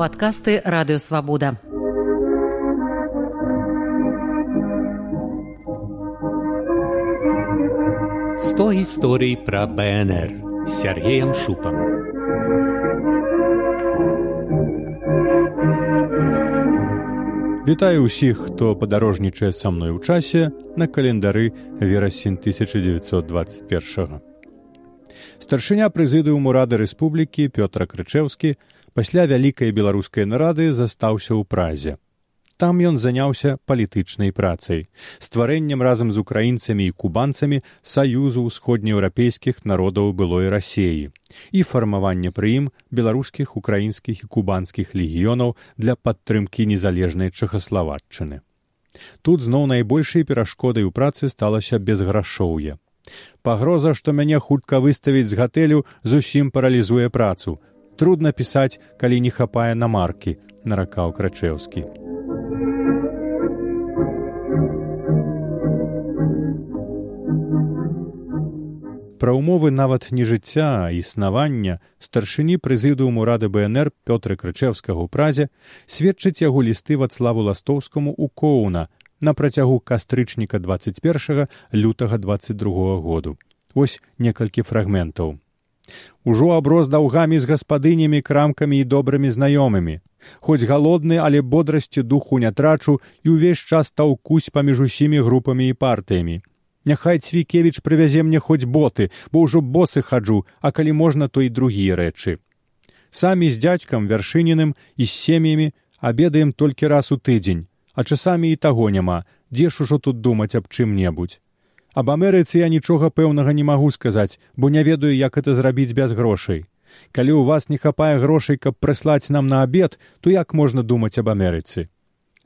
падкасты радыёвабода. Сто гісторый пра БНР Сергеем шупам. Вітаю ўсіх, хто падарожнічае са мной у часе на календары верасень 1921. Старшыня прэзідыуму рады рэспублікі Пётра Крычеўскі пасля вялікай беларускай нарады застаўся ў празе. Там ён заняўся палітычнай працай, стварэннем разам з украінцамі і кубанцамі саюзу ўсходнееўрапейскіх народаў былой рассеі і фармаванне пры ім беларускіх украінскіх і кубанскіх легіёнаў для падтрымкі незалежнай чахаславатчыны. Тут зноў найбольшай перашкодай у працы сталася безграшоўе. Пагроза, што мяне хутка выставіць з гатэлю, зусім паралізуе працу. Трудна пісаць, калі не хапае на маркі, наракаў крачеўскі. Пра ўмовы нават не жыцця, а існавання старшыні прэзідыуму рады БНР Пётры Крычеўскага ў празе сведчыць яго лісты вацлаву ластоўскаму ў коўна на працягу кастрычніка 21 лютага 22 году. Вось некалькі фрагментаў. Ужо аброс даўгамі з гаспадынямі крамкамі і добрымі знаёмымі. Хоць галодны, але бодрасці духу не трачу і ўвесь час таўкусь паміж усімі групамі і партыямі. Няхай цвікевіч прывязе мне хоць боты, бо ўжо босы хаджу, а калі можна, то і другія рэчы. Самі з дзядзькам вяршыненым і з сем'ямі абедаем толькі раз у тыдзень, а часамі і таго няма, дзе ж ужо тут думаць аб чым-небудзь. Аб Амерыцы я нічога пэўнага не магу сказаць, бо не ведаю, як это зрабіць без грошай. Калі ў вас не хапае грошай, каб прыслаць нам на абед, то як можна думаць аб Амерыцы?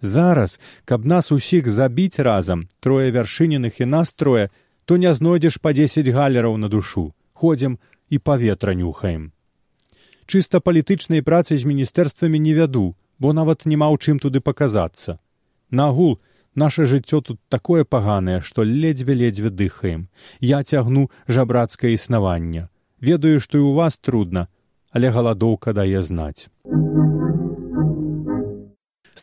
Зараз, каб нас усіх забіць разам, трое вяршыненых і настроя, то не знойдзеш па дзесяць галераў на душу, ходзім і паветра нюхаем. Чыста палітычнай працы з міністэрствамі не вяду, бо нават няма ў чым туды паказацца. Нагул наше жыццё тут такое паганае, што ледзьве-ледзьве дыхаем. Я цягну жабрацкае існаванне. Ведаю, што і ў вас трудна, але галадоўка дае знаць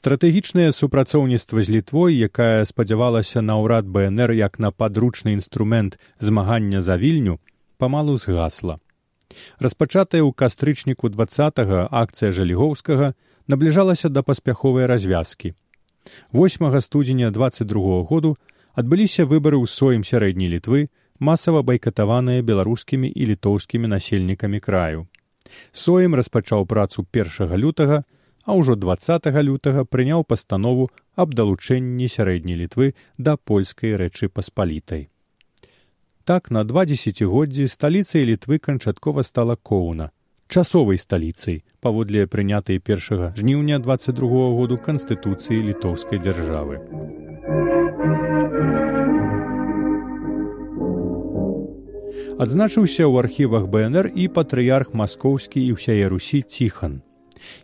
стратэгічнае супрацоўніцтва з літвой якая спадзявалася на ўрад бнр як на падручны інструмент змагання за вільню памалу згасла распачатая ў кастрычніку два акцыя жалігоўскага набліжалася да паспяховай развязкі восьмага студзеня двадцать два году адбыліся выбары ў соем сярэдняй літвы масава байкатаваныя беларускімі і літоўскімі насельнікамі краю соем распачаў працу першага лютага а ўжо два лютага прыняў пастанову аб далучэнні сярэдняй літвы да польскай рэчы паспалітай. Так на два дзесяцігоддзі сталіцай літвы канчаткова стала коўна часовай сталіцай паводле прынятай першага жніўня 22 году канстытуцыі літоўскай дзяржавы. Адзначыўся ў архівах БНР і патрыярх маскоўскі і ўсяе русі ціхан.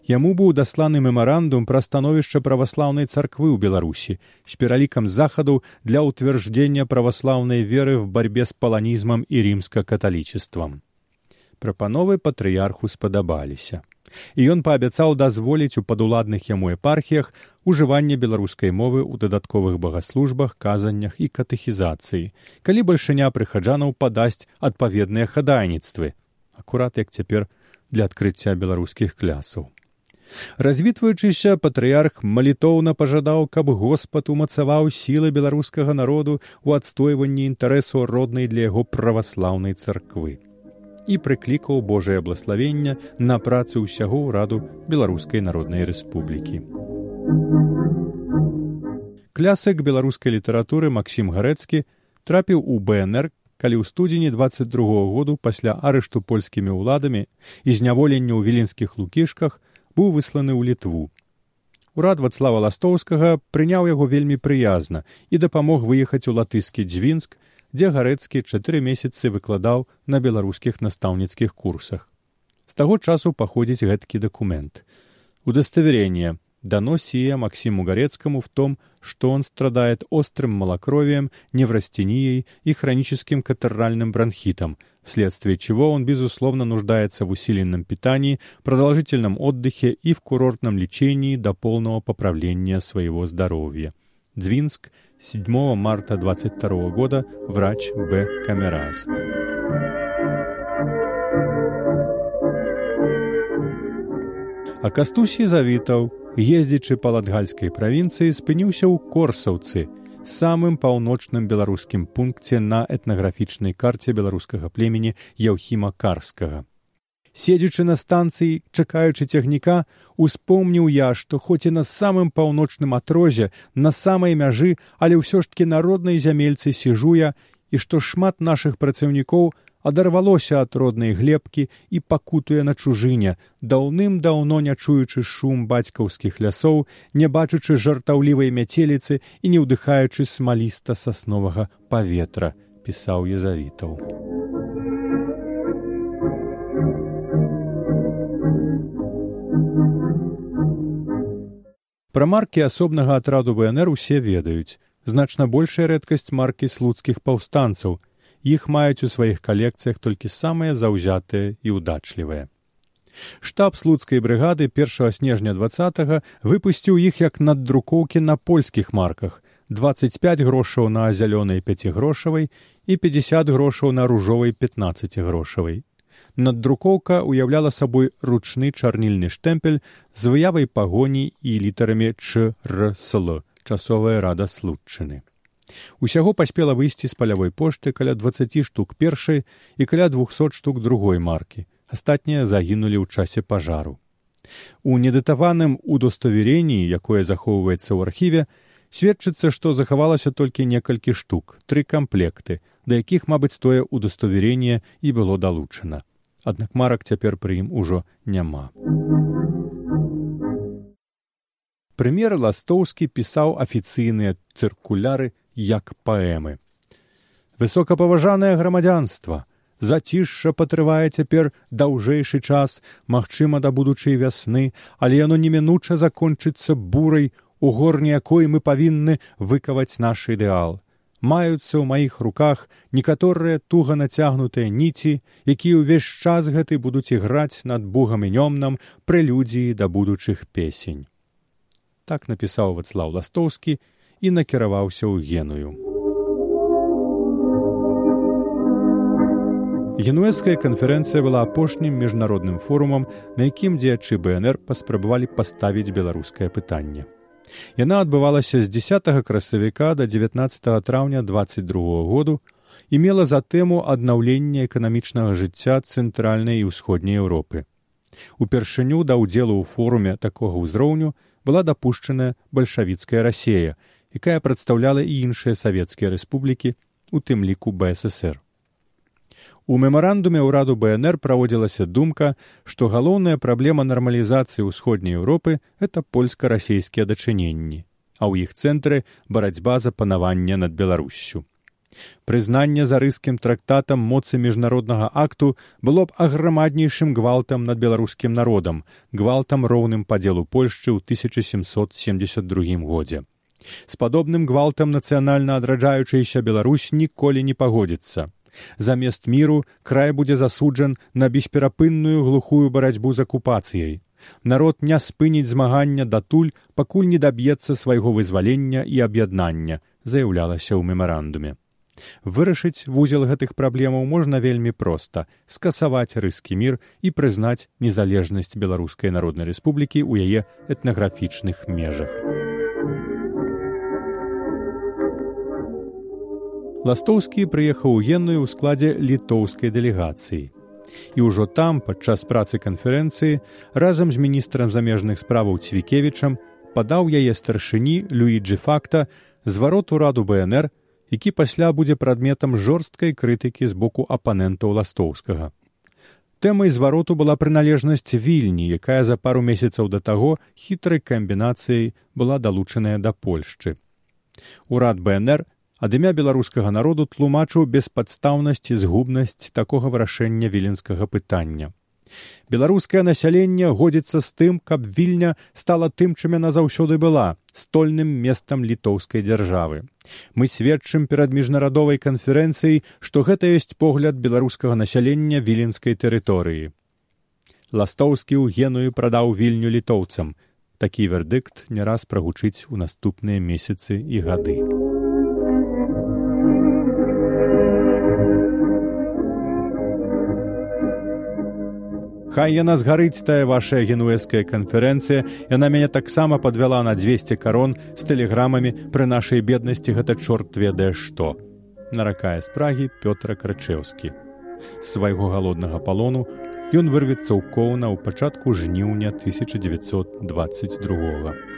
Яму быў дасланы мемарандум пра становішча праваслаўнай царквы ў беларусі з пералікам захаду для ўтверждзення праваслаўнай веры в барьбе з паланізмам і рімска-каталічествам прапановы патрыярху спадабаліся і ён паабяцаў дазволіць у падуладных яму епархіях ужыванне беларускай мовы ў дадатковых багаслужбах казаннях і катэхізацыі калі бальшыня прыхаджанаў падасць адпаведныя хадайніцтвы акурат як цяпер для адкрыцця беларускіх клясаў. Развітваючыся патрыярх малітоўна пажадаў, каб Господ умацаваў сілы беларускага народу ў адстойванні інтарэсу роднай для яго праваслаўнай царквы і прыклікаў Божае блаславення на працы ўсяго ўраду беларускай народнай рэспублікі. Клясык беларускай літаратуры Максім Гарэцкі трапіў у БНР калі ў студзені 22 году пасля арышту польскімі ўладамі і зняволення ў віленскіх лукішках быў высланы ў літву. Урад вацлава ластоўскага прыняў яго вельмі прыязна і дапамог выехаць у латыскі дзвінск, дзе гарэцкі чатыры месяцы выкладаў на беларускіх настаўніцкіх курсах. З таго часу паходзіць гэткі дакумент. Удаставярэнне доносия Максиму Горецкому в том, что он страдает острым малокровием, неврастенией и хроническим катаральным бронхитом, вследствие чего он, безусловно, нуждается в усиленном питании, продолжительном отдыхе и в курортном лечении до полного поправления своего здоровья. Двинск, 7 марта 22 года, врач Б. Камераз. А Кастусій завітаў, ездзячы па латгальскай правінцыі спыніўся ў корсаўцы, самым паўночным беларускім пункце на этнаграфічнай карце беларускага племені Яўхіма карскага. Седзячы на станцыі, чакаючы цягніка, успомніў я, што хоць і на самым паўночным атрозе, на самай мяжы, але ўсё ж таки народнай зямельцы сіжу я, і што шмат нашых працаўнікоў адарвалося ад роднай глебкі і пакутуе на чужыне, даўным-даўно не чуючы шум бацькаўскіх лясоў, не бачучы жартаўлівай мяцеліцы і не ўдыхаючы смаліста сасновага паветра, пісаў езавітаў. Пра маркі асобнага атраду ВНР усе ведаюць. Значна большая рэдкасць маркі слуцкіх паўстанцаў, іх маюць у сваіх калекцыях толькі самыя заўзятыя і ўдачлівыя. Штаб слуцкай брыгады 1 снежня 20 выпусціў іх як наддрукоўкі на польскіх марках 25 грошаў на зялёнай пяцігрошавай і 50 грошаў на ружовай 15 грошавай. Наддрукоўка ўяўляла сабой ручны чарнільны штэмпель з выявай пагоні і літарамі чрсл часовая рада случчыны. Усяго паспела выйсці з палявой пошты каля 20 штук першай і каля 200 штук другой маркі. Астатнія загінулі ў часе пажару. У недатаваным удостоверенні, якое захоўваецца ў архіве, сведчыцца, што захавалася толькі некалькі штук, тры камплекты, да якіх, мабыць, тое удостоверенне і было далучана. Аднак марак цяпер пры ім ужо няма. Прэм'ер ластоўскі пісаў афіцыйныя цыркуляры як паэмы. Высокапаважанае грамадзянства, зацішша патрывае цяпер даўжэйшы час, магчыма да будучай вясны, але яно немінуча закончыцца бурай, у горні якой мы павінны выкаваць наш ідэал. Маюцца ў маіх руках некаторыя туга нацягнутыя ніці, якія ўвесь час гэты будуць іграць над бугам імёмнам прэлюдзіі да будучых песень. Так напісаў вацлаў ластоўскі і накіраваўся ў геную. Генуэзская канферэнцыя была апошнім міжнародным форумам, на якім дзеячы БНР паспрабавалі паставіць беларускае пытанне. Яна адбывалася з 10 красавіка да 19 траўня 22 году і мела за тэму аднаўлення эканамічнага жыцця цэнтральнай і ўсходняй Еўропы. Упершыню да ўдзелу ў форуме такога ўзроўню была дапушчаная бальшавіцкая рассея, якая прадстаўляла і іншыя савецкія рэспублікі у тым ліку бСр у мемарандуме ўраду бнр праводзілася думка што галоўная праблема нармалізацыі ўсходняй еўропы это польска-расійскія дачыненні а ў іх цэнтры барацьба за панавання над беларуссю прызнанне за рыскім трактатам моцы міжнароднага акту было б аграмаднейшым гвалтам над беларускім народам гвалтам роўным падзелу польшчы ў 1772 годзе з падобным гвалтам нацыянальна адраджаючыйся Беларусь ніколі не пагодзіцца. Замест міру край будзе засуджан на бесперапынную глухую барацьбу з акупацыяй. Народ не спыніць змагання датуль, пакуль не даб'ецца свайго вызвалення і аб'яднання, заяўлялася ў мемарандуме. Вырашыць вузел гэтых праблемаў можна вельмі проста скасаваць рыскі мір і прызнаць незалежнасць беларускай народнай рэспублікі ў яе этнаграфічных межах. Ластоўскі прыехаў у генную ў складзе літоўскай дэлегацыі. І ўжо там падчас працы канферэнцыі разам з міністрам замежных справаў цвікевічам падаў яе старшыні люіджы факта зварот ураду бнр які пасля будзе прадметам жорсткай крытыкі з боку апанентаў ластоўскага тэмай звароту была прыналежнасць вільні якая за пару месяцаў да таго хітрай камбінацыяй была далучаная да польшчы урад бнр ад імя беларускага народу тлумачыў беспадстаўнасць і згубнасць такога вырашэння віленскага пытання. Беларускае насяленне годзіцца з тым, каб вільня стала тым, чым яна заўсёды была стольным месцам літоўскай дзяржавы. Мы сведчым перад міжнарадовай канферэнцыяй, што гэта ёсць погляд беларускага насялення віленскай тэрыторыі. Ластоўскі ў геную прадаў вільню літоўцам. Такі вердыкт не раз прагучыць у наступныя месяцы і гады. Хай яна згарыць тая вашая генуэская канферэнцыя, яна мяне таксама падвяла на 200 карон з тэлеграмамі пры нашай беднасці гэта чорт ведае што. Наракае з прагі Пётра Крачеўскі. З свайго галоднага палону ён вырвецца ў коўна ў пачатку жніўня 1922. -го.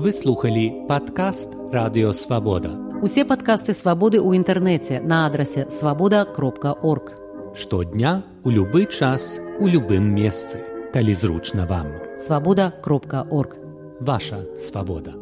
Вы слухали падкаст радыёвабода. Усе падкасты свабоды ў інтэрнэце на адрасе свабода кропка орг. Штодня у любы час у любым месцы, калі зручна вам. Свабода кропка орг. Ваша свабода.